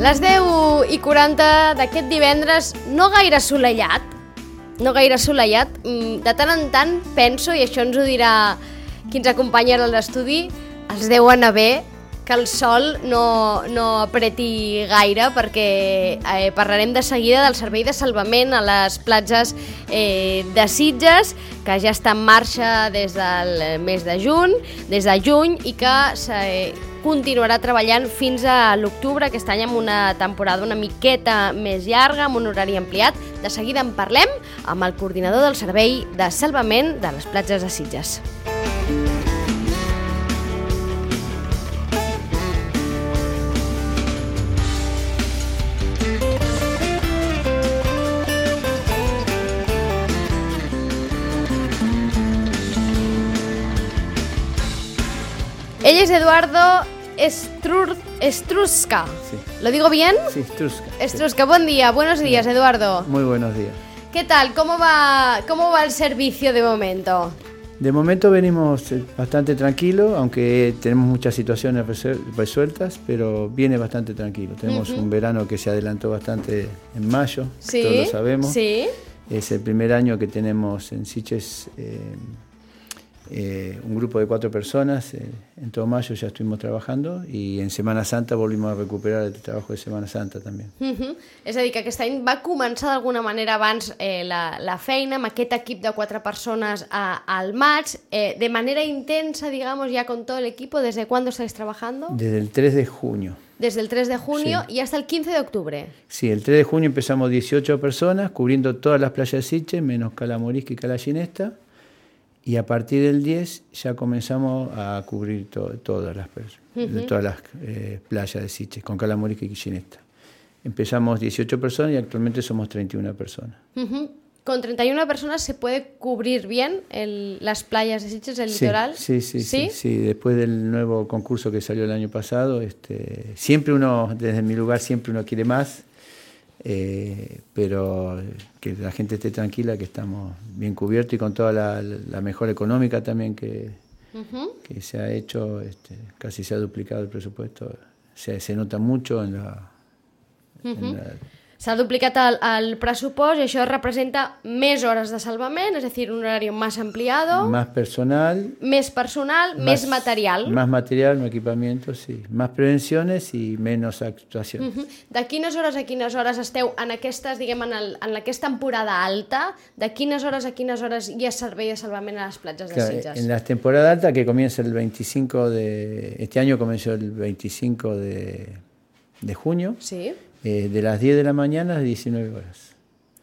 Les 10 i 40 d'aquest divendres, no gaire assolellat, no gaire assolellat. Mm, De tant en tant penso, i això ens ho dirà qui ens acompanya a l'estudi, els deu anar bé que el sol no, no apreti gaire perquè eh, parlarem de seguida del servei de salvament a les platges eh, de Sitges que ja està en marxa des del mes de juny, des de juny i que continuarà treballant fins a l'octubre, aquest any amb una temporada una miqueta més llarga, amb un horari ampliat. De seguida en parlem amb el coordinador del servei de salvament de les platges de Sitges. Ell es Eduardo Estrur Estrusca. Sí. ¿Lo digo bien? Sí, Estrusca. Estrusca, buen día, buenos días, Eduardo. Muy buenos días. ¿Qué tal? ¿Cómo va, cómo va el servicio de momento? De momento venimos eh, bastante tranquilos, aunque tenemos muchas situaciones resuel- resueltas, pero viene bastante tranquilo. Tenemos un verano que se adelantó bastante en mayo, Sí. todos lo sabemos. Sí. Es el primer año que tenemos en Siches eh, eh, un grupo de cuatro personas. eh, en todo mayo ya estuvimos trabajando y en Semana Santa volvimos a recuperar el trabajo de Semana Santa también. Uh És a dir, que aquest any va començar d'alguna manera abans eh, la, la feina amb aquest equip de quatre persones a, al maig, eh, de manera intensa, digamos, ya con todo el equipo. ¿Desde cuándo estáis trabajando? Desde el 3 de junio. Desde el 3 de junio Sí. y hasta el 15 de octubre. Sí, el 3 de junio empezamos 18 personas cubriendo todas las playas de Siche, menos Calamorisca y Calaginesta. Y a partir del 10 ya comenzamos a cubrir to- todas las, pers- de todas las eh, playas de Siche, con Calamorisca y Ginesta. Empezamos 18 personas y actualmente somos 31 personas. Ujú. Con 31 personas se puede cubrir bien el- las playas de Sitges, el Sí, litoral. Sí, sí, sí, sí. Después del nuevo concurso que salió el año pasado, este, siempre uno, desde mi lugar, siempre uno quiere más, eh, pero que la gente esté tranquila, que estamos bien cubiertos y con toda la, la mejor económica también que, se ha hecho, este, casi se ha duplicado el presupuesto, se, se nota mucho en la... en la- S'ha duplicat el, el pressupost i això representa més hores de salvament, és a dir, un horari més ampliado, más personal, més personal, més material. Más material, más equipamiento, sí. Más prevenciones y menos actuaciones. Mhm. De quines hores a quines hores esteu en aquestes, diguem, en, el, en aquesta temporada alta? De quines hores a quines hores hi ha servei de salvament a les platges de Claro, Sitges? en la temporada alta que comienza el 25 de... Este año comenzó el 25 de, de junio, Sí. Eh, de las 10 de la mañana a las 19 horas.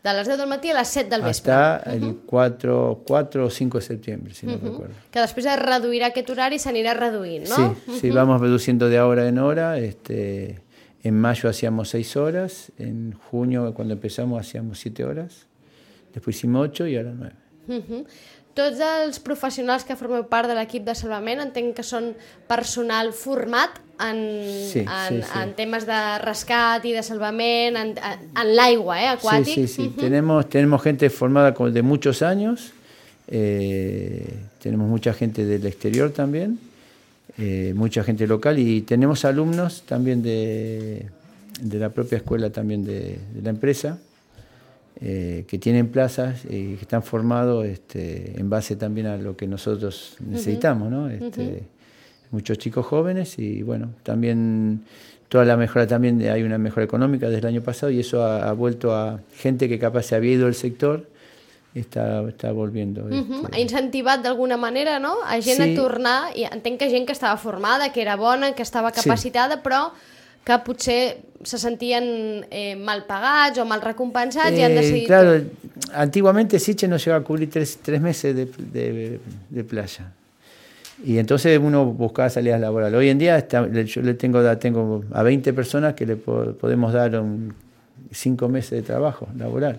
De les 10 del matí a les 7 del vespre. Hasta el 4, 4 o 5 de septiembre, si no recuerdo. Que després es reduirà aquest horari i s'anirà reduint, no? Sí, sí, vamos reduciendo de hora en hora. Este, en mayo hacíamos 6 horas, en junio cuando empezamos hacíamos 7 horas, después hicimos 8 y ahora 9. Mhm. Tots els professionals que formeu part de l'equip de salvament entenc que són personal format en, Sí, en, sí, sí. en temes de rescat i de salvament, en, en, l'aigua, eh, aquàtic. Sí, sí, sí. tenemos, tenemos gente formada de muchos años, eh, tenemos mucha gente del exterior también, eh, mucha gente local y tenemos alumnos también de, de la propia escuela también de, de la empresa. Eh, que tienen plazas y que están formados este, en base también a lo que nosotros necesitamos, ¿no? Este, Muchos chicos jóvenes y bueno, también toda la mejora también hay una mejora económica desde el año pasado y eso ha, ha vuelto a gente que capaz se había ido del sector está, está volviendo. Mhm. este, Ha incentivat d'alguna manera, no?, a gent Sí. a tornar, i entenc que gent que estava formada, que era bona, que estava Sí. capacitada, però que potser se sentien eh, mal pagats o mal han Eh, claro, antiguamente Siche nos llegaba a cubrir tres, tres meses de, de- de playa. Y entonces uno buscaba salidas laborales. Hoy en día está- yo le tengo, tengo a 20 personas que le po- podemos dar un, cinco meses de trabajo laboral.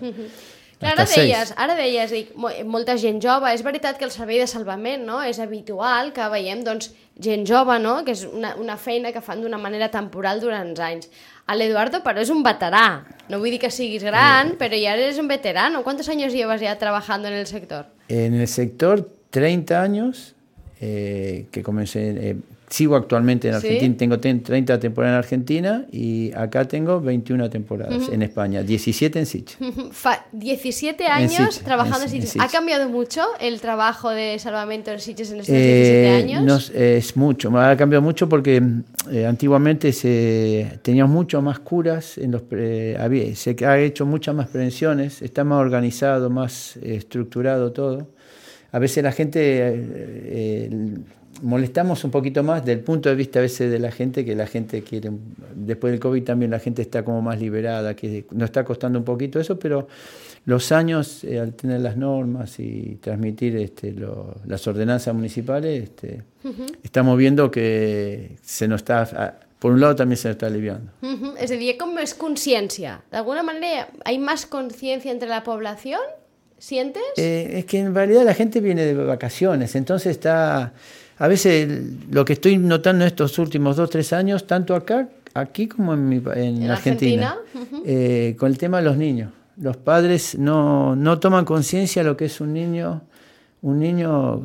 Clar, ara deies, ara deies, dic, mo- molta gent jove, és veritat que el servei de salvament no? és habitual que veiem doncs, gent jove, no? que és una, una feina que fan d'una manera temporal durant anys. A l'Eduardo, però és un veterà. No vull dir que siguis gran, però ja eres un veterano. ¿Cuántos años llevas ya trabajando en el sector? En el sector, 30 años, eh, que comencé, eh, sigo actualmente en ¿Sí? Argentina, tengo ten- 30 temporadas en Argentina y acá tengo 21 temporadas en España, 17 en. Fa 17 En años trabajando en en-. ¿Ha cambiado mucho el trabajo de salvamento en Sitges en estos Eh, 17 años? nos- es mucho, ha cambiado mucho porque eh, antiguamente se teníamos mucho más curas, en los, pre- había- se ha hecho muchas más prevenciones, está más organizado, más eh, estructurado todo. A veces la gente eh, eh, molestamos un poquito más del punto de vista a veces de la gente que la gente quiere después del covid también la gente está como más liberada que nos está costando un poquito eso pero los años eh, al tener las normas y transmitir este, lo- las ordenanzas municipales este, estamos viendo que se nos está por un lado también se nos está aliviando Ujú, És a dir, com és consciència? D'alguna manera, hay más conciencia entre la población? ¿Sientes? Eh, es que en realidad la gente viene de vacaciones, entonces está, a veces lo que estoy notando estos últimos dos, tres años, tanto acá, aquí como en, mi en En Argentina, Argentina, eh, con el tema de los niños. Los padres no, no toman conciencia de lo que es un niño, un niño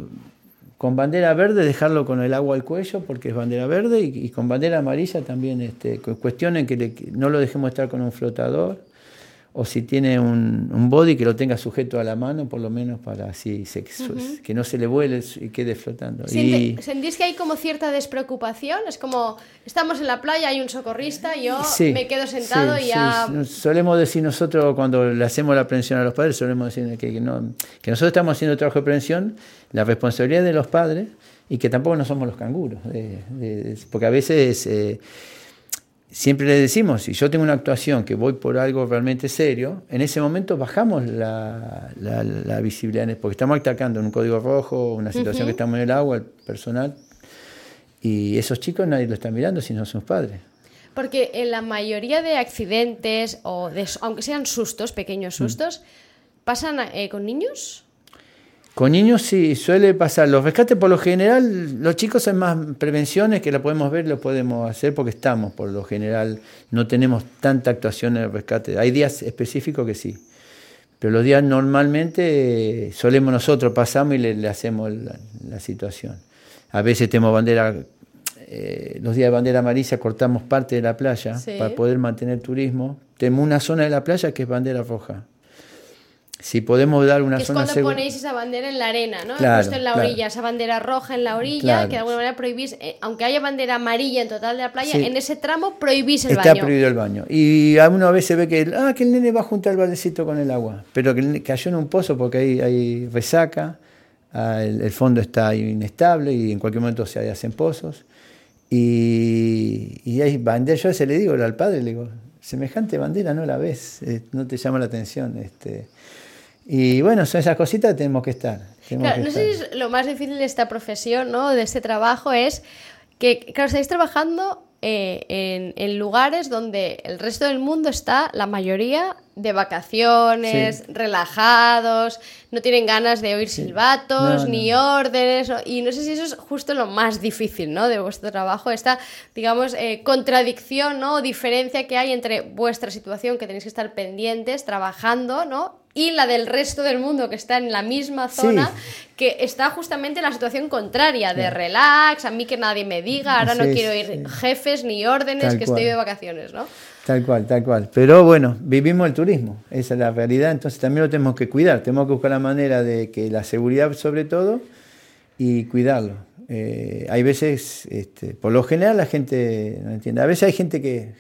con bandera verde, dejarlo con el agua al cuello porque es bandera verde y, y con bandera amarilla también este, cu- cuestionen que, le- que no lo dejemos estar con un flotador o si tiene un, un body que lo tenga sujeto a la mano por lo menos para así se- que no se le vuele y quede flotando. Siente- Y, ¿Sentís que hay como cierta despreocupación? Es como, estamos en la playa, hay un socorrista, yo Sí, me quedo sentado sí, y ya... sí. Solemos decir nosotros, cuando le hacemos la prevención a los padres, solemos decir que, no, que nosotros estamos haciendo trabajo de prevención, la responsabilidad es de los padres y que tampoco no somos los canguros. de- porque a veces eh, siempre le decimos, si yo tengo una actuación que voy por algo realmente serio, en ese momento bajamos la, la, la visibilidad, porque estamos atacando en un código rojo, una situación que estamos en el agua, el personal, y esos chicos nadie lo está mirando si no son sus padres. Porque en la mayoría de accidentes, o de, aunque sean sustos, Mm. pequeños sustos, ¿pasan eh, con niños? Con niños sí, suele pasar. Los rescates por lo general, los chicos son más prevenciones que la podemos ver, lo podemos hacer porque estamos, por lo general no tenemos tanta actuación en el rescate. Hay días específicos que sí, pero los días normalmente eh, solemos nosotros, pasamos y le, le hacemos la, la situación. A veces tenemos bandera, eh, los días de bandera amarilla cortamos parte de la playa Sí. para poder mantener turismo. Tenemos una zona de la playa que es bandera roja. Si podemos dar una que es zona cuando ponéis esa bandera en la arena, ¿no? Claro, Puesto en la claro. orilla, esa bandera roja en la orilla, Claro. que de alguna manera prohibís, eh, aunque haya bandera amarilla en total de la playa, Sí. en ese tramo prohibís el Está baño. prohibido el baño. Y a uno a veces ve que, el- ah, que el nene va a juntar el baldecito con el agua, pero que cayó en un pozo porque hay, hay resaca, ah, el, el fondo está inestable y en cualquier momento se hacen pozos. Y, y hay bandera, yo a veces le digo al padre, le digo, semejante bandera no la ves, eh, no te llama la atención. Este. Y bueno, son esas cositas que tenemos que estar. tenemos Claro, que no sé si es lo más difícil de esta profesión, ¿no? De este trabajo es que, claro, estáis trabajando eh, en, en lugares donde el resto del mundo está, la mayoría, de vacaciones, Sí. relajados, no tienen ganas de oír silbatos, No, ni órdenes, y no sé si eso es justo lo más difícil, ¿no? De vuestro trabajo, esta, digamos, eh, contradicción, ¿no? O diferencia que hay entre vuestra situación, que tenéis que estar pendientes, trabajando, ¿no? Y la del resto del mundo que está en la misma Sí. zona, que está justamente en la situación contraria, de relax, a mí que nadie me diga, ahora no Sí, quiero ir jefes ni órdenes, Tal que cual. estoy de vacaciones, ¿no? Tal cual, tal cual. Pero bueno, vivimos el turismo, esa es la realidad, entonces también lo tenemos que cuidar, tenemos que buscar la manera de que la seguridad sobre todo y cuidarlo. Eh, hay veces, este, por lo general la gente no entiende, a veces hay gente que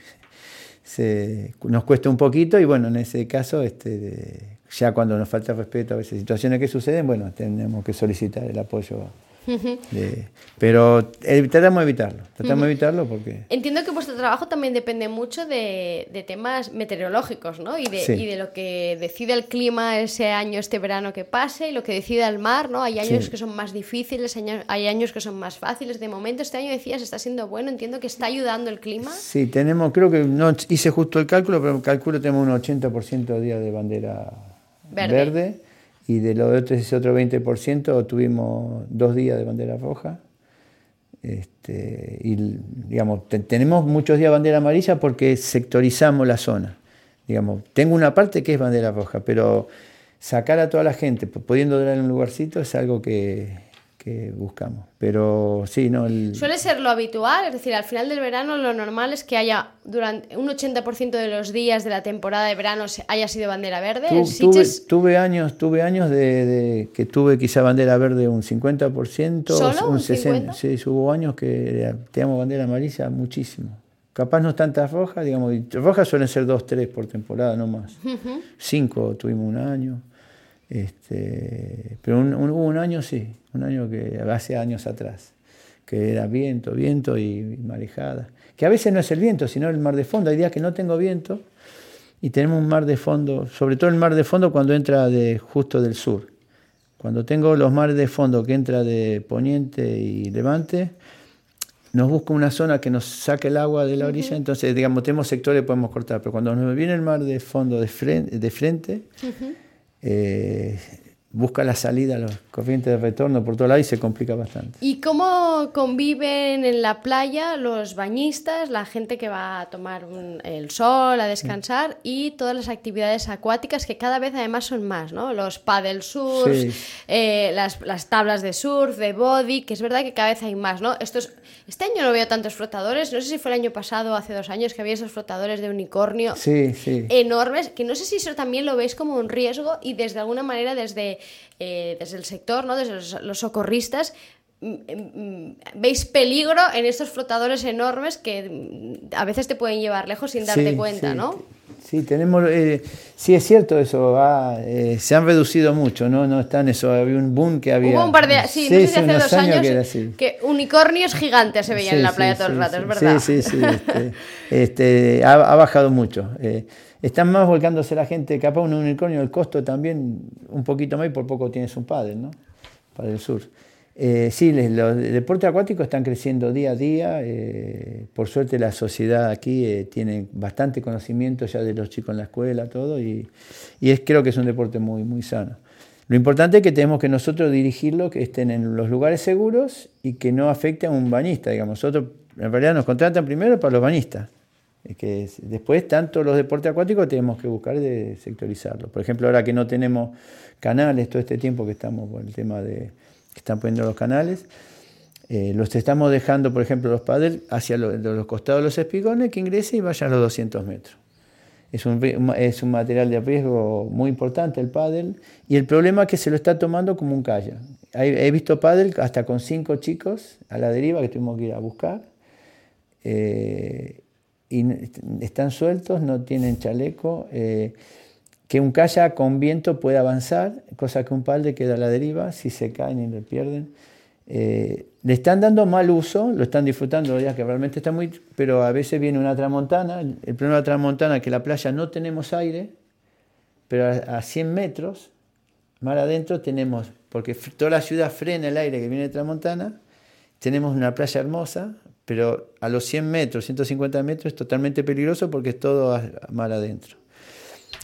se, nos cuesta un poquito y bueno, en ese caso, este, ya cuando nos falta respeto a veces situaciones que suceden, bueno, tenemos que solicitar el apoyo. de- pero eh, tratamos de evitarlo, tratamos de evitarlo porque... Entiendo que vuestro trabajo también depende mucho de, de temas meteorológicos, ¿no? Y de, Sí. y de lo que decide el clima ese año, este verano que pase, y lo que decide el mar, ¿no? Hay años Sí. que son más difíciles, hay años que son más fáciles. De momento, este año decías, está siendo bueno, entiendo que está ayudando el clima. Sí, tenemos, creo que no hice justo el cálculo, pero calculo tenemos un 80% de días de bandera Verde. y de los otros, ese otro 20% tuvimos dos días de bandera roja. Este, y digamos, te- tenemos muchos días de bandera amarilla porque sectorizamos la zona. Digamos, tengo una parte que es bandera roja, pero sacar a toda la gente, pudiendo dar en un lugarcito, es algo que, que buscamos. Pero sí, no. El... Suele ser lo habitual, es decir, al final del verano lo normal es que haya durante un 80% de los días de la temporada de verano haya sido bandera verde. tuve, tuve, años, tuve años de, que tuve quizá bandera verde un 50%, ¿Solo? un 60%. Sí, hubo años que teníamos bandera amarilla muchísimo. Capaz no tantas rojas, digamos, rojas suelen ser dos, tres por temporada, no más. Cinco tuvimos un año. Este, pero un, un año sí, un año que hace años atrás, que era viento, viento y, marejada. Que a veces no es el viento, sino el mar de fondo. Hay días que no tengo viento y tenemos un mar de fondo, sobre todo el mar de fondo cuando entra de, justo del sur. Cuando tengo los mares de fondo que entra de poniente y levante, nos busca una zona que nos saque el agua de la orilla, entonces, digamos, tenemos sectores que podemos cortar, pero cuando nos viene el mar de fondo de frente, de frente eh, busca la salida, los corrientes de retorno por todo lado y se complica bastante. ¿Y cómo conviven en la playa los bañistas, la gente que va a tomar el sol, a descansar y todas las actividades acuáticas que cada vez además son más, ¿no? Los paddle surf, eh, las, las, tablas de surf, de body, que es verdad que cada vez hay más, ¿no? Estos, este año no veo tantos flotadores, no sé si fue el año pasado hace dos años que había esos flotadores de unicornio enormes, que no sé si eso también lo veis como un riesgo y desde alguna manera desde eh, desde el sector, ¿no? desde los, socorristas, mm, mm, veis peligro en estos flotadores enormes que mm, a veces te pueden llevar lejos sin darte cuenta, ¿no? Sí, tenemos, eh, sí es cierto eso, eh, se han reducido mucho, ¿no? No están eso, había un boom que había... Hubo un par de, sí, no sé si hace dos años, que, unicornios gigantes se veían en la playa todo el rato, es verdad. Sí, sí, sí, este, este ha, ha, bajado mucho. Están más volcándose la gente, capaz un unicornio, el costo también un poquito más y por poco tienes un padre, ¿no? Para el sur. Eh, sí, los deportes acuáticos están creciendo día a día. Eh, por suerte la sociedad aquí eh, tiene bastante conocimiento ya de los chicos en la escuela, todo, y, creo que es un deporte muy, muy sano. Lo importante es que tenemos que nosotros dirigirlo, que estén en los lugares seguros y que no afecte a un bañista. Digamos. Nosotros en realidad nos contratan primero para los bañistas que después tanto los deportes acuáticos tenemos que buscar de sectorizarlo. Por ejemplo, ahora que no tenemos canales, todo este tiempo que estamos con el tema de que están poniendo los canales, eh, los estamos dejando, por ejemplo, los padres hacia los costados de los espigones que ingresen y vayan a los 200 metros. Es un, es un material de riesgo muy importante el pádel y el problema es que se lo está tomando como un kayak. He, visto pádel hasta con cinco chicos a la deriva que tuvimos que ir a buscar. Eh, y están sueltos, no tienen chaleco. Eh, que un kayak con viento puede avanzar, cosa que un palde queda a la deriva, si se caen y le pierden. Eh, le están dando mal uso, lo están disfrutando ya que realmente está muy... Pero a veces viene una tramontana, el problema de la tramontana es que la playa no tenemos aire, pero a, 100 metros, mar adentro tenemos, porque toda la ciudad frena el aire que viene de tramontana, tenemos una playa hermosa, pero a los 100 metros, 150 metros es totalmente peligroso porque es todo mal adentro.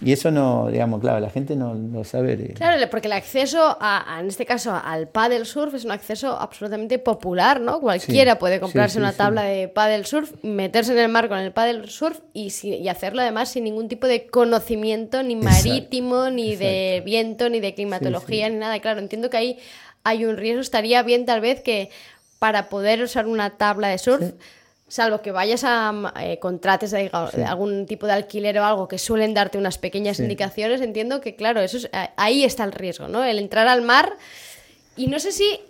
Y eso no, digamos, claro, la gente no lo sabe. Claro, porque el acceso, a, en este caso, al paddle surf es un acceso absolutamente popular, ¿no? Cualquiera puede comprarse una tabla de paddle surf, meterse en el mar con el paddle surf y, y hacerlo además sin ningún tipo de conocimiento ni marítimo, ni de viento, ni de climatología, ni nada. Claro, entiendo que ahí hay un riesgo. Estaría bien tal vez que para poder usar una tabla de surf, salvo que vayas a eh, contrates de, algún tipo de alquiler o algo que suelen darte unas pequeñas indicaciones, entiendo que, claro, eso es, ahí está el riesgo, ¿no? El entrar al mar. Y no sé si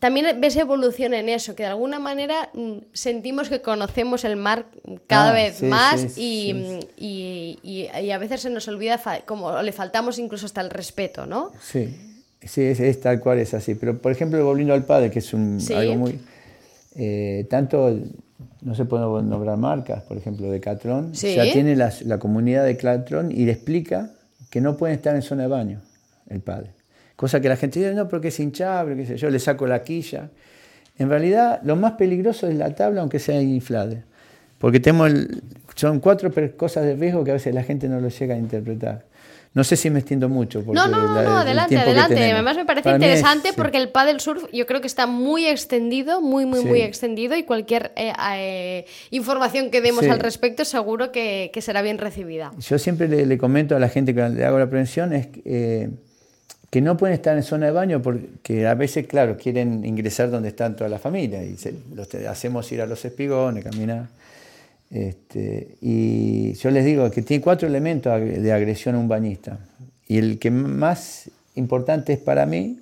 también ves evolución en eso, que de alguna manera mm, sentimos que conocemos el mar cada ah, vez más y, y, y, a veces se nos olvida, como le faltamos incluso hasta el respeto, ¿no? Sí. Sí, es, tal cual es así. Pero, por ejemplo, volviendo al padre, que es un, algo muy... Eh, tanto, no se puede nombrar marcas, por ejemplo, de Catrón, ya tiene la, la, comunidad de Catrón y le explica que no pueden estar en zona de baño, el padre. Cosa que la gente dice, no, porque es hinchable, qué sé yo, le saco la quilla. En realidad, lo más peligroso es la tabla, aunque sea inflable. Porque tenemos son cuatro cosas de riesgo que a veces la gente no lo llega a interpretar. No sé si me extiendo mucho. no, no, no, no adelante, adelante. Además me parece interesante porque el paddle surf yo creo que está muy extendido, muy, muy, muy extendido y cualquier eh, eh, información que demos al respecto seguro que, será bien recibida. Yo siempre le, comento a la gente que le hago la prevención es que que no pueden estar en zona de baño porque a veces, claro, quieren ingresar donde están toda la familia y los hacemos ir a los espigones, caminar. Este, y yo les digo que tiene cuatro elementos de agresión a un bañista. Y el que más importante es para mí,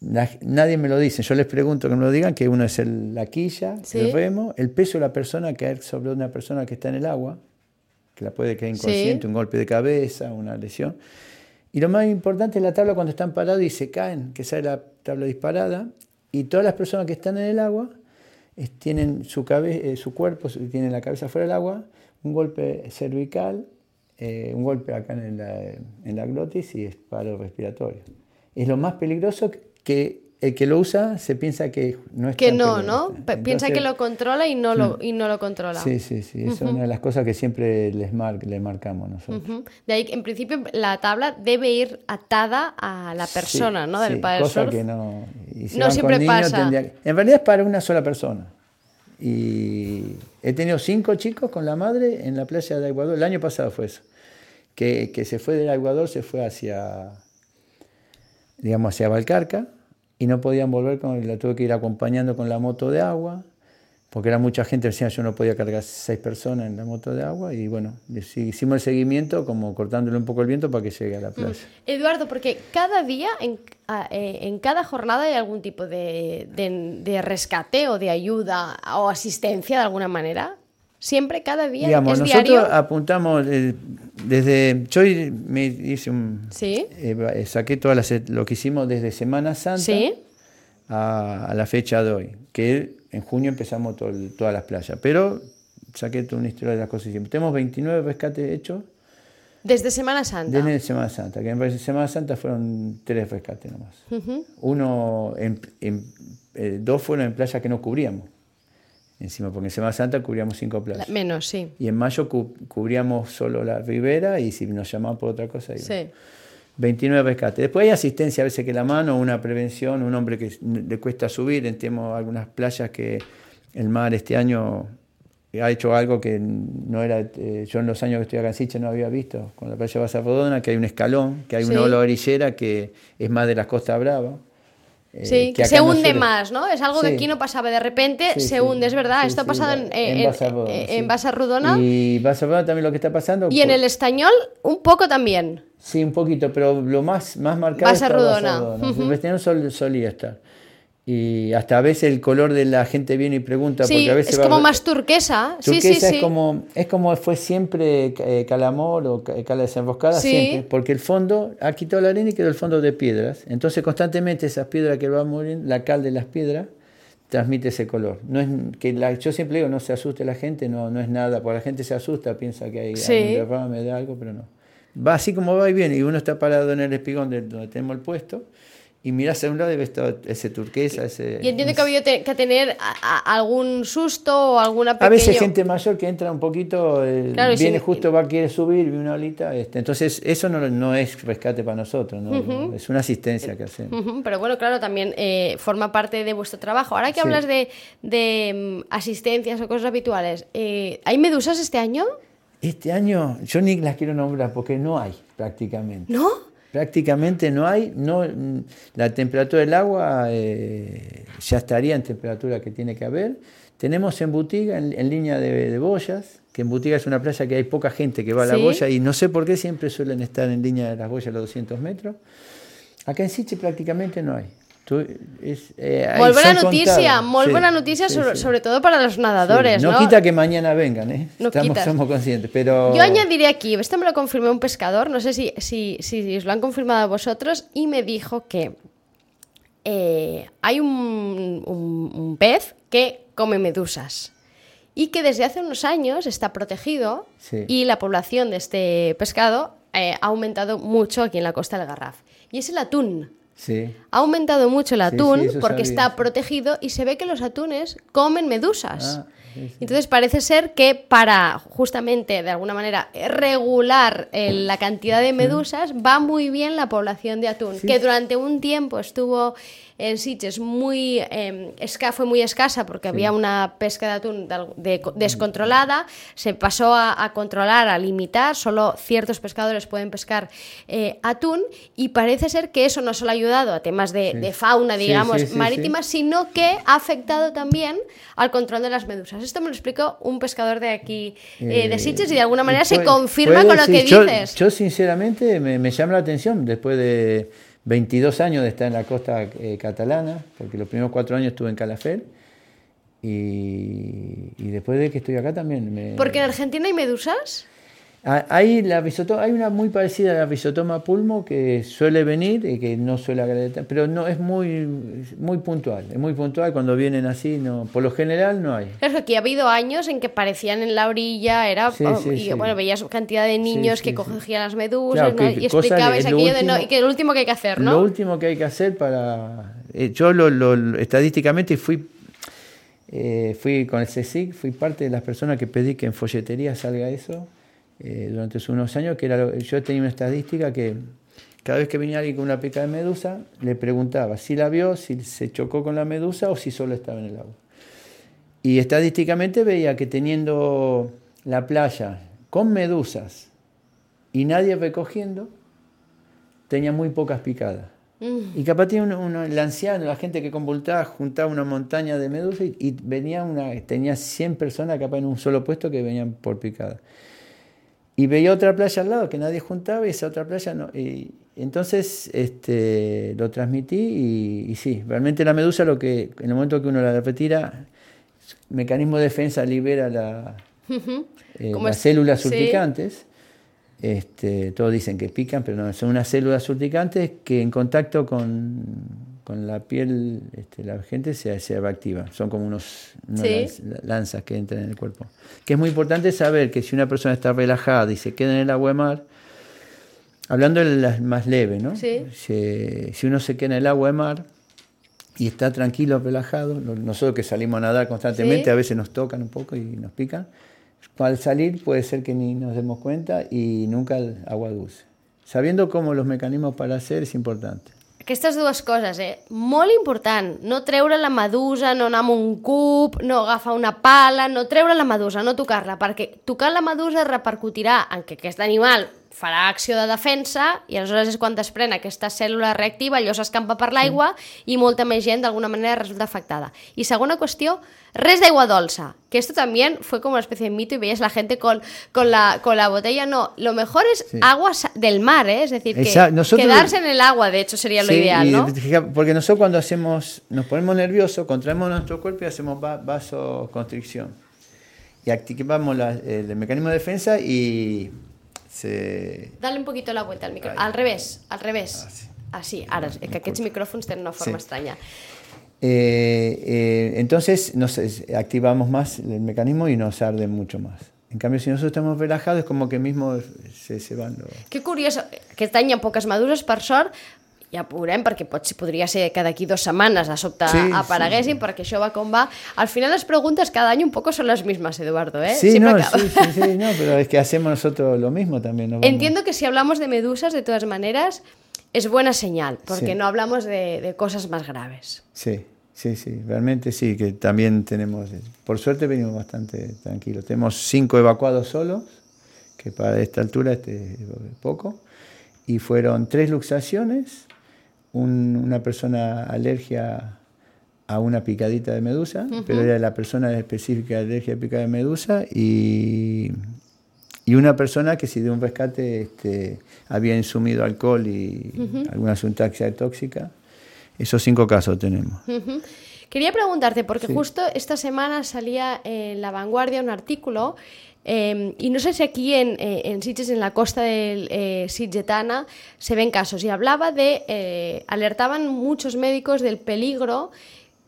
nadie me lo dice, yo les pregunto que me lo digan, que uno es la quilla, el remo, el peso de la persona caer sobre una persona que está en el agua, que la puede quedar inconsciente, un golpe de cabeza, una lesión. Y lo más importante es la tabla cuando están parados y se caen, que sale la tabla disparada, y todas las personas que están en el agua tienen su, eh, su cuerpo, tienen la cabeza fuera del agua, un golpe cervical, eh, un golpe acá en la, en la glotis y es paro respiratorio. Es lo más peligroso que el que lo usa se piensa que no es Que no, ¿no? piensa que lo controla y no, lo, mm. y no lo controla. Sí, sí, sí. es una de las cosas que siempre les, mar, les marcamos nosotros. De ahí, en principio, la tabla debe ir atada a la persona, ¿no? Del sí, cosa que no... no siempre pasa. en realidad es para una sola persona. Y he tenido cinco chicos con la madre en la playa de Ecuador. El año pasado fue eso. Que, que se fue del Ecuador, se fue hacia, digamos, hacia Valcarca y no podían volver, con, la tuve que ir acompañando con la moto de agua, porque era mucha gente, decía yo no podía cargar seis personas en la moto de agua y bueno, hicimos el seguimiento como cortándole un poco el viento para que llegue a la playa. Eduardo, porque cada día, en, eh, en cada jornada hay algún tipo de, de, rescate o de ayuda o asistencia de alguna manera. Siempre, cada día. Digamos, nosotros apuntamos eh, desde. Yo me hice un. Sí. Eh, saqué todas las, lo que hicimos desde Semana Santa a, la fecha de hoy. Que en junio empezamos todas las playas. Pero saqué toda una historia de las cosas que Tenemos 29 rescates hechos. Desde Semana Santa. Desde Semana Santa, que en Semana Santa fueron tres rescates nomás. Uno, en, eh, dos fueron en playas que no cubríamos encima, porque en Semana Santa cubríamos cinco playas. menos, sí. Y en mayo cubríamos solo la ribera y si nos llamaban por otra cosa, sí. 29 rescates. Después hay asistencia a veces que la mano, una prevención, un hombre que le cuesta subir, tenemos algunas playas que el mar este año ha hecho algo que no era, eh, yo en los años que estoy acá en no había visto, con la playa Basa Rodona, que hay un escalón, que hay una orillera que es más de la Costa Brava eh, sí, que, se hunde más, ¿no? Es algo que aquí no pasaba de repente, se hunde, es verdad. Esto ha pasado en, en, en, Basa Rodona. Y Basa Rodona también lo que está pasando. Y en el español, un poco también. Sí, un poquito, pero lo más, más marcado Basa Rodona. Basa Rodona. solía estar. Y hasta a veces el color de la gente viene y pregunta. porque a veces es como más turquesa. Turquesa sí, sí, es, Como, es como fue siempre eh, Calamor o Cala Desenroscada, siempre. Porque el fondo ha quitado la arena y quedó el fondo de piedras. Entonces, constantemente esas piedras que van muriendo, la cal de las piedras, transmite ese color. No es que la, yo siempre digo, no se asuste la gente, no, no es nada. Porque la gente se asusta, piensa que hay, un derrame de algo, pero no. Va así como va y viene. Y uno está parado en el espigón de donde tenemos el puesto y miras a un lado y ves todo ese turquesa, ese... Y entiendo que ha habido que tener algún susto o alguna pequeña... A veces gente mayor que entra un poquito, eh, viene justo, va, quiere subir, viene una olita, este, entonces eso no, no, es rescate para nosotros, ¿no? es una asistencia que hacemos. Pero bueno, claro, también eh, forma parte de vuestro trabajo. Ahora que hablas de, de, mm, asistencias o cosas habituales, eh, ¿hay medusas este año? Este año yo ni las quiero nombrar porque no hay prácticamente. ¿No? Prácticamente no hay, no, la temperatura del agua eh, ya estaría en temperatura que tiene que haber. Tenemos en Butiga, en, línea de, boyas, que en Butiga es una playa que hay poca gente que va a la boya y no sé por qué siempre suelen estar en línea de las boyas a los 200 metros. Acá en Siche prácticamente no hay. Eh, muy buena noticia, muy buena noticia sobre, todo para los nadadores. No, quita que mañana vengan, ¿eh? Estamos, somos conscientes, pero... Yo añadiré aquí, esto me lo confirmó un pescador, no sé si, si, si os lo han confirmado vosotros, y me dijo que eh, hay un, un, pez que come medusas y que desde hace unos años está protegido y la población de este pescado eh, ha aumentado mucho aquí en la costa del Garraf. Y es el atún. Ha aumentado mucho el atún porque está protegido y se ve que los atunes comen medusas. Ah. Entonces parece ser que para justamente de alguna manera regular eh, la cantidad de medusas va muy bien la población de atún, que durante un tiempo estuvo en Sitges muy eh, esca- fue muy escasa porque había una pesca de atún de- de- descontrolada, se pasó a, a controlar, a limitar, solo ciertos pescadores pueden pescar eh, atún y parece ser que eso no solo ha ayudado a temas de, Sí. de fauna, digamos, sí, marítima, sino que ha afectado también al control de las medusas. Esto me lo explicó un pescador de aquí, eh, de Eh, Sitges, y de alguna manera se confirma con lo que yo, dices. Yo sinceramente me, me llama la atención después de 22 años de estar en la costa eh, catalana, porque los primeros cuatro años estuve en Calafel y, y después de que estoy acá también me... Porque en Argentina hay medusas. Ah, Hay, la risotoma, hay una muy parecida a la risotoma pulmo que suele venir y que no suele agradar, pero no es muy, muy puntual, es muy puntual cuando vienen así, no, por lo general no hay. Claro, que aquí ha habido años en que parecían en la orilla, era Sí, oh, sí, y sí. bueno, veías cantidad de niños que cogían las medusas Claro, ¿no? que y explicabais lo aquello de no, último- y que lo último que hay que hacer, Lo ¿no? último que hay que hacer para... eh, yo lo, lo- lo- estadísticamente fui, eh, fui con el CSIC, fui parte de las personas que pedí que en folletería salga eso eh, durante unos años, que era yo tenía una estadística que cada vez que venía alguien con una pica de medusa, le preguntaba si la vio, si se chocó con la medusa o si solo estaba en el agua. Y estadísticamente veía que teniendo la playa con medusas y nadie recogiendo, tenía muy pocas picadas. Mm. Y capaz tiene uno, uno- el anciano, la gente que convultaba, juntaba una montaña de medusas y, y venía una, tenía 100 personas capaz en un solo puesto que venían por picada. Y veía otra playa al lado que nadie juntaba y esa otra playa no. Y entonces este, lo transmití y, y sí, realmente la medusa lo que en el momento que uno la retira, mecanismo de defensa libera la, eh, las es- células sí. urticantes. Este, todos dicen que pican, pero no, son unas células urticantes que en contacto con, con la piel este, la gente se, se reactiva. Son como unos, unas Sí. lanzas que entran en el cuerpo. Que es muy importante saber que si una persona está relajada y se queda en el agua de mar, hablando de las más leves, ¿no? Sí. Si, si uno se queda en el agua de mar y está tranquilo, relajado, nosotros que salimos a nadar constantemente, Sí. a veces nos tocan un poco y nos pican. Al salir puede ser que ni nos demos cuenta y nunca el agua dulce. Sabiendo cómo los mecanismos para hacer es importante. Aquestes dues coses, eh? Molt important. No treure la medusa, no anar amb un cub, no agafar una pala, no treure la medusa, no tocar-la, perquè tocar la medusa repercutirà en que aquest animal farà acció de defensa i aleshores és quan desprèn aquesta cèl·lula reactiva, allò s'escampa per l'aigua i molta més gent d'alguna manera resulta afectada. Y segona qüestió, res d'aigua dolça, que esto también fue como una especie de mito y veías la gente con, con, la, con la botella. No, lo mejor es Sí. agua del mar, ¿eh? es decir, que. Nosotros- quedarse en el agua, de hecho, sería lo Sí, ideal, y ¿no? Porque nosotros cuando hacemos, nos ponemos nerviosos, contraemos nuestro cuerpo y hacemos va- vasoconstricción. Y activamos la- el mecanismo de defensa y se... Dale un poquito la vuelta al micro. Ahí. Al revés, al revés. Ah, sí. Así, ara, és que aquests micròfons tenen una forma Sí. estranya. Eh, eh, entonces nos activamos más el mecanismo y nos arde mucho más. En cambio, si nosotros estamos relajados, es como que mismo se, se van los... Que curiós, aquest any hi ha poques meduses, per sort, ho veurem, perquè pot, podria ser que d'aquí dues setmanes de sobte Sí, apareguessin, perquè això va com va. Al final les preguntes cada any un poco son las mismas, Eduardo, ¿eh? Sí, Siempre no, acaba- sí, sí, sí, no, pero es que hacemos nosotros lo mismo también. vamos- Entiendo que si hablamos de medusas, de todas maneras, es buena señal, porque Sí. no hablamos de, de cosas más graves. Sí, sí, sí, realmente sí, que también tenemos, por suerte venimos bastante tranquilos. Tenemos cinco evacuados solos, que para esta altura este es poco, y fueron tres luxaciones, un- una persona alergia a una picadita de medusa, pero era la persona específica de alergia a picada de medusa, y, y una persona que si de un rescate este, había insumido alcohol y alguna sustancia tóxica. Esos cinco casos tenemos. Quería preguntarte, porque Sí. justo esta semana salía en La Vanguardia un artículo, y no sé si aquí en, eh, en Sitges, en la costa del eh, Sitgetana, se ven casos, y hablaba de, eh, alertaban muchos médicos del peligro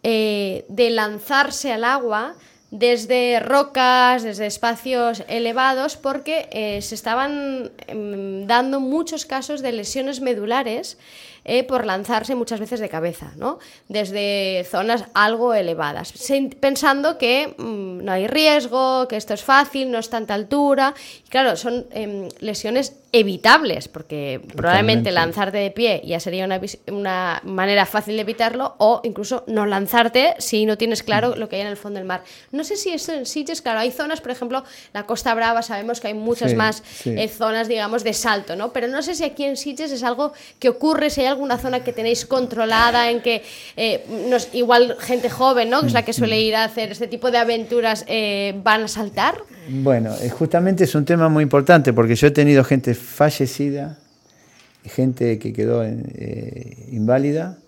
eh, de lanzarse al agua desde rocas, desde espacios elevados, porque se estaban em, dando muchos casos de lesiones medulares eh, por lanzarse muchas veces de cabeza, ¿no? Desde zonas algo elevadas, pensando que mmm, no hay riesgo, que esto es fácil, no es tanta altura. Y claro, son eh, lesiones evitables, porque probablemente lanzarte de pie ya sería una, una, manera fácil de evitarlo, o incluso no lanzarte si no tienes claro lo que hay en el fondo del mar. No sé si esto en sitios, claro, hay zonas, por ejemplo, la Costa Brava, sabemos que hay muchas más eh, zonas, digamos, de salto, ¿no? Pero no sé si aquí en Sitges es algo que ocurre, si hay alguna zona que tenéis controlada, en que eh, nos, igual gente joven, ¿no? Que es la que suele ir a hacer este tipo de aventuras, eh, van a saltar. Bueno, justamente es un tema muy importante porque yo he tenido gente fallecida, gente que quedó inválida,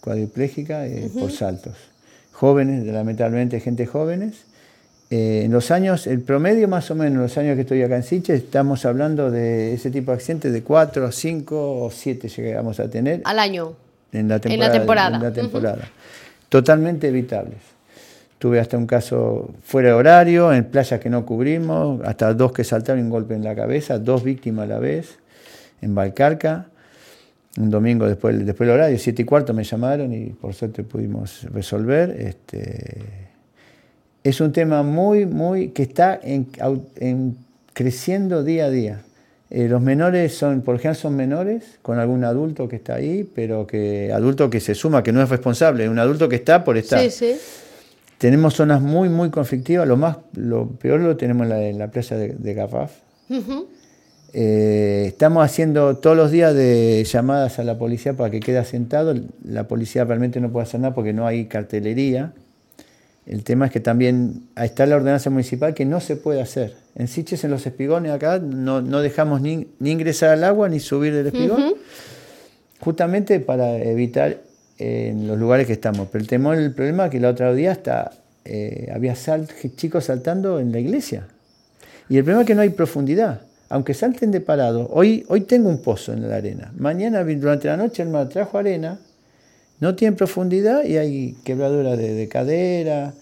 cuadriplégica por saltos. Jóvenes, lamentablemente gente jóvenes, eh, en los años, el promedio más o menos, los años que estoy acá en Siche, estamos hablando de ese tipo de accidentes de 4, 5 o 7 llegamos a tener. Al año. En la temporada. En la temporada. Totalmente evitables. Tuve hasta un caso fuera de horario, en playas que no cubrimos, hasta dos que saltaron un golpe en la cabeza, dos víctimas a la vez, en Valcarca. Un domingo después, después del horario, siete y cuarto me llamaron y por suerte pudimos resolver. Este, es un tema muy, muy, que está en, creciendo día a día. Eh, los menores son, por ejemplo, son menores con algún adulto que está ahí, pero que adulto que se suma, que no es responsable, un adulto que está por estar. Sí, sí. Tenemos zonas muy, muy conflictivas. Lo más, lo peor lo tenemos en la, playa de, de Gafaf. Eh, estamos haciendo todos los días de llamadas a la policía para que quede asentado. La policía realmente no puede hacer nada porque no hay cartelería. El tema es que también está la ordenanza municipal que no se puede hacer. En Siches, en los espigones acá, no, dejamos ni, ingresar al agua ni subir del espigón, justamente para evitar eh, en los lugares que estamos. Pero el temor, el problema es que la otra día hasta eh, había chicos saltando en la iglesia. Y el problema es que no hay profundidad. Aunque salten de parado, hoy, hoy tengo un pozo en la arena. Mañana, durante la noche, el mar trajo arena no tienen profundidad y hay quebraduras de, cadera,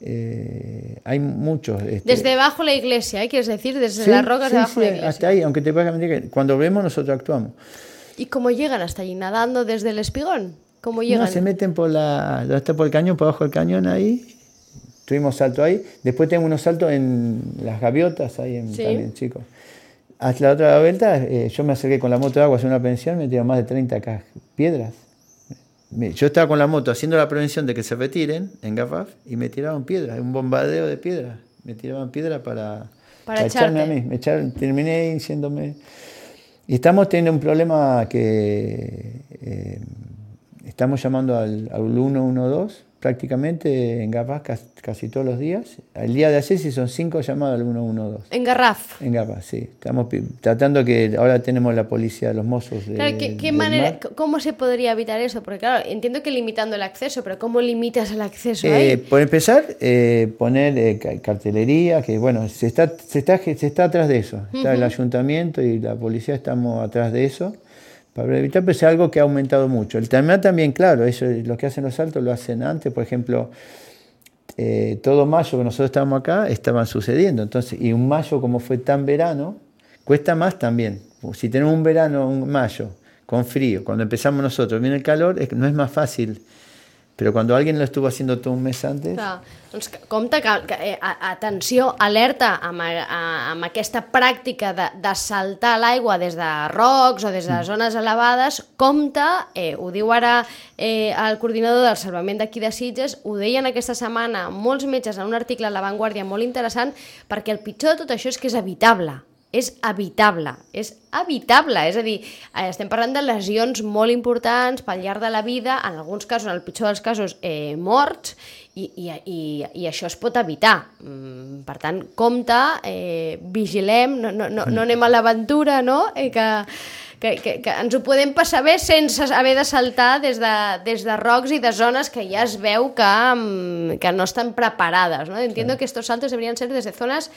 eh, hay muchos. Este desde debajo la iglesia, ¿eh? quieres decir, desde las rocas debajo la iglesia. Hasta ahí, aunque te parezca que cuando vemos nosotros actuamos. ¿Y cómo llegan hasta allí? ¿Nadando desde el espigón? ¿Cómo llegan? No, se meten por la, hasta por el cañón, por abajo del cañón ahí. Tuvimos salto ahí. Después tengo unos saltos en las gaviotas ahí en, también, chicos. Hasta la otra vuelta, eh, yo me acerqué con la moto de agua a hacer una pensión, me tiró más de 30 piedras. Yo estaba con la moto haciendo la prevención de que se retiren en Gafaf y me tiraban piedras, un bombardeo de piedras. Me tiraban piedras para, para, echarme a mí. Me echaron, terminé diciéndome. Y estamos teniendo un problema que eh, estamos llamando al, al 112 prácticamente en Garraf casi, todos los días. El día de ayer sí son cinco llamadas al 112. ¿En Garraf? En Garraf, sí. Estamos tratando que ahora tenemos la policía, los mozos. De, ¿qué, manera, ¿Cómo se podría evitar eso? Porque claro, entiendo que limitando el acceso, pero ¿cómo limitas el acceso eh, ahí? Por empezar, eh, poner eh, cartelería, que bueno, se está, se está, se está atrás de eso. Está el ayuntamiento y la policía estamos atrás de eso para evitar, pues es algo que ha aumentado mucho. El tema también, claro, eso, lo que hacen los saltos lo hacen antes, por ejemplo, eh, todo mayo que nosotros estábamos acá estaban sucediendo, entonces, y un mayo como fue tan verano, cuesta más también. Si tenemos un verano, un mayo, con frío, cuando empezamos nosotros, viene el calor, no es más fácil però quan alguien lo estuvo haciendo tot un mes antes... Clar. Doncs compte que, que eh, atenció, alerta amb, amb aquesta pràctica de, de saltar l'aigua des de rocs o des de mm. zones elevades, compte, eh, ho diu ara eh, el coordinador del salvament d'aquí de Sitges, ho deien aquesta setmana molts metges en un article a La Vanguardia molt interessant, perquè el pitjor de tot això és que és evitable és evitable, és evitable, és a dir, eh, estem parlant de lesions molt importants pel llarg de la vida, en alguns casos, en el pitjor dels casos, eh, morts, i, i, i, i això es pot evitar. Mm, per tant, compte, eh, vigilem, no, no, no, no anem a l'aventura, no? Eh, que, que, que, que ens ho podem passar bé sense haver de saltar des de, des de rocs i de zones que ja es veu que, mm, que no estan preparades. ¿no? Entiendo sí. que estos saltos deberían ser desde zonas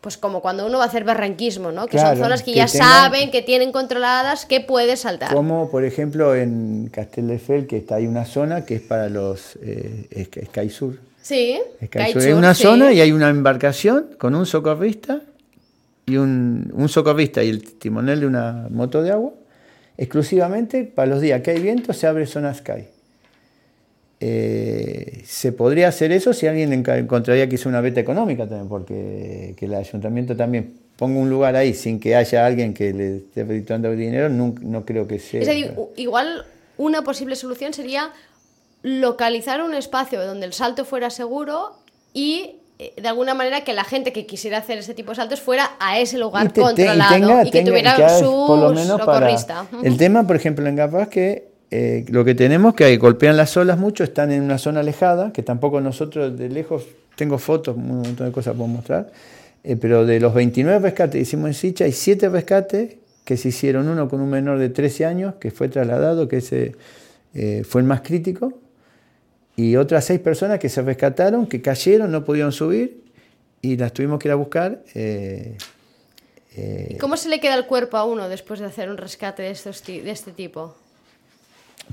pues como cuando uno va a hacer barranquismo, ¿no? Que son zonas que, ya saben, que tienen controladas, que puede saltar. Como, por ejemplo, en Castelldefels, que está ahí una zona que es para los eh, Sky Sur. Sí, Sky Sur. Hay una zona y hay una embarcación con un socorrista y un, un socorrista y el timonel de una moto de agua exclusivamente para los días que hay viento se abre zona sky. Eh, se podría hacer eso si alguien encontraría que es una beta económica también, porque que el ayuntamiento también ponga un lugar ahí sin que haya alguien que le esté peditando dinero, no, no, creo que sea. Es decir, igual una posible solución sería localizar un espacio donde el salto fuera seguro y eh, de alguna manera que la gente que quisiera hacer ese tipo de saltos fuera a ese lugar controlado y, que tuviera su socorrista. El tema, por ejemplo, en Gafas que eh, lo que tenemos que golpean las olas mucho, están en una zona alejada, que tampoco nosotros de lejos, tengo fotos, un montón de cosas puedo mostrar, eh, pero de los 29 rescates que hicimos en Sicha, hay 7 rescates que se hicieron, uno con un menor de 13 años, que fue trasladado, que ese eh, fue el más crítico, y otras 6 personas que se rescataron, que cayeron, no pudieron subir, y las tuvimos que ir a buscar. ¿Cómo se le queda el cuerpo a uno después de hacer un rescate de, estos, de este tipo?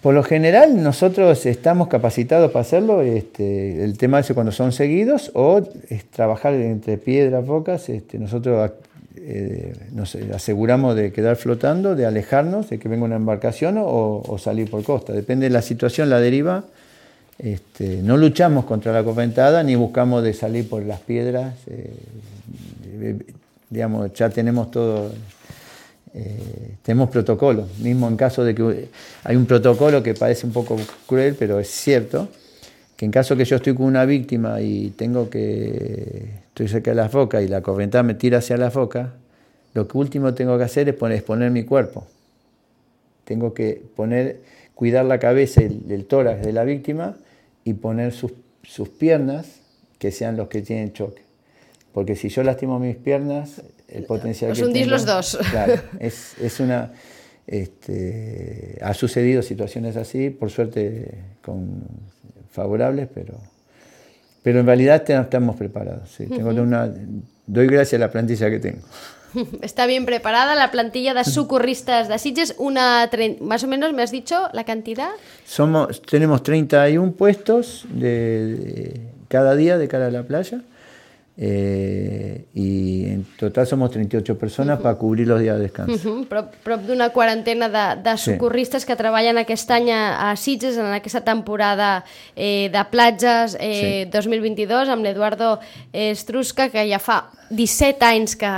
Por lo general nosotros estamos capacitados para hacerlo, este, el tema es cuando son seguidos o es trabajar entre piedras, rocas, este, nosotros eh, nos aseguramos de quedar flotando, de alejarnos, de que venga una embarcación o, salir por costa, depende de la situación, la deriva. Este, no luchamos contra la correntada ni buscamos de salir por las piedras, eh, digamos, ya tenemos todo eh, tenemos protocolos, mismo en caso de que hay un protocolo que parece un poco cruel, pero es cierto, que en caso que yo estoy con una víctima y tengo que, estoy cerca de la foca y la corriente me tira hacia la foca, lo que último tengo que hacer es poner, exponer mi cuerpo. Tengo que poner, cuidar la cabeza, el, el tórax de la víctima y poner sus, sus piernas que sean los que tienen choque. Porque si yo lastimo mis piernas, el potencial Os hundís los dos. Claro, es, es una... Este, ha sucedido situaciones así, por suerte con favorables, pero, pero en realidad estamos preparados. Sí. tengo una, doy gracias a la plantilla que tengo. Está bien preparada la plantilla de socorristas de Sitges, una más o menos me has dicho la cantidad. Somos tenemos 31 puestos de cada día de cara a la playa. Eh, i en total som 38 persones uh -huh. per cobrir els dies de descans. Uh -huh. Prop, prop d'una quarantena de, de socorristes sí. que treballen aquest any a, a Sitges en aquesta temporada eh, de platges eh, sí. 2022 amb l'Eduardo Estrusca que ja fa 17 anys que,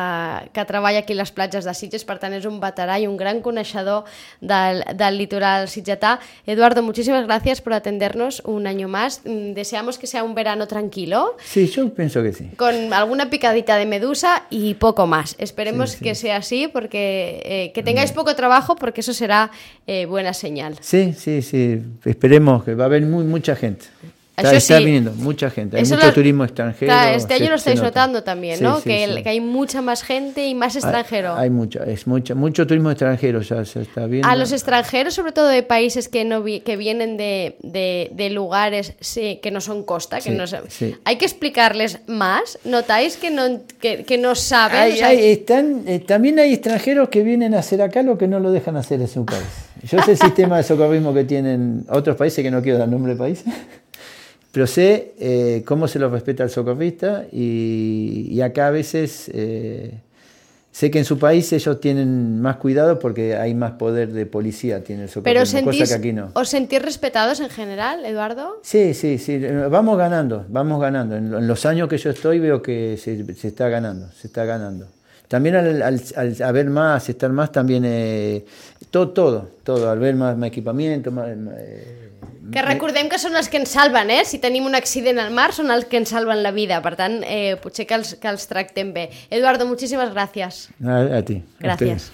que treballa aquí a les platges de Sitges, per tant és un veterà i un gran coneixedor del, del litoral sitgetà. Eduardo, muchísimas gracias por atendernos un año más. Mm, deseamos que sea un verano tranquilo. Sí, yo pienso que sí. Con alguna picadita de medusa y poco más. Esperemos sí, sí. que sea así, porque eh, que tengáis poco trabajo, porque eso será eh, buena señal. Sí, sí, sí. Esperemos que va a haber muy, mucha gente. Está, está sí, viniendo mucha gente, hay mucho lo, turismo extranjero. Claro, este año se, lo estáis notando también, sí, ¿no? Sí, que, que, hay mucha más gente y más extranjero. Hay, hay mucho, es mucho, mucho turismo extranjero, ya se está viendo. A los extranjeros, sobre todo de países que no vi, que vienen de, de, de lugares que no son costa, que no hay que explicarles más. ¿Notáis que no, que, que no saben? Hay, o sea, hay, están, eh, también hay extranjeros que vienen a hacer acá lo que no lo dejan hacer en su país. Yo sé el sistema de socorrismo que tienen otros países, que no quiero dar nombre de países. Pero sé eh, cómo se lo respeta el socorrista y, y acá a veces eh, sé que en su país ellos tienen más cuidado porque hay más poder de policía, tiene el socorrista, Pero sentís, cosa que aquí no. ¿Os sentís respetados en general, Eduardo? Sí, sí, sí, vamos ganando, vamos ganando. En, los años que yo estoy veo que se, se está ganando, se está ganando. También al, al, al, haber más, estar más, también eh, todo, todo, todo, al ver más, más equipamiento, más... Eh, que recordem que són els que ens salven, eh? Si tenim un accident al mar, són els que ens salven la vida. Per tant, eh, potser que els, que els tractem bé. Eduardo, muchísimas gracias. A, a ti. Gracias.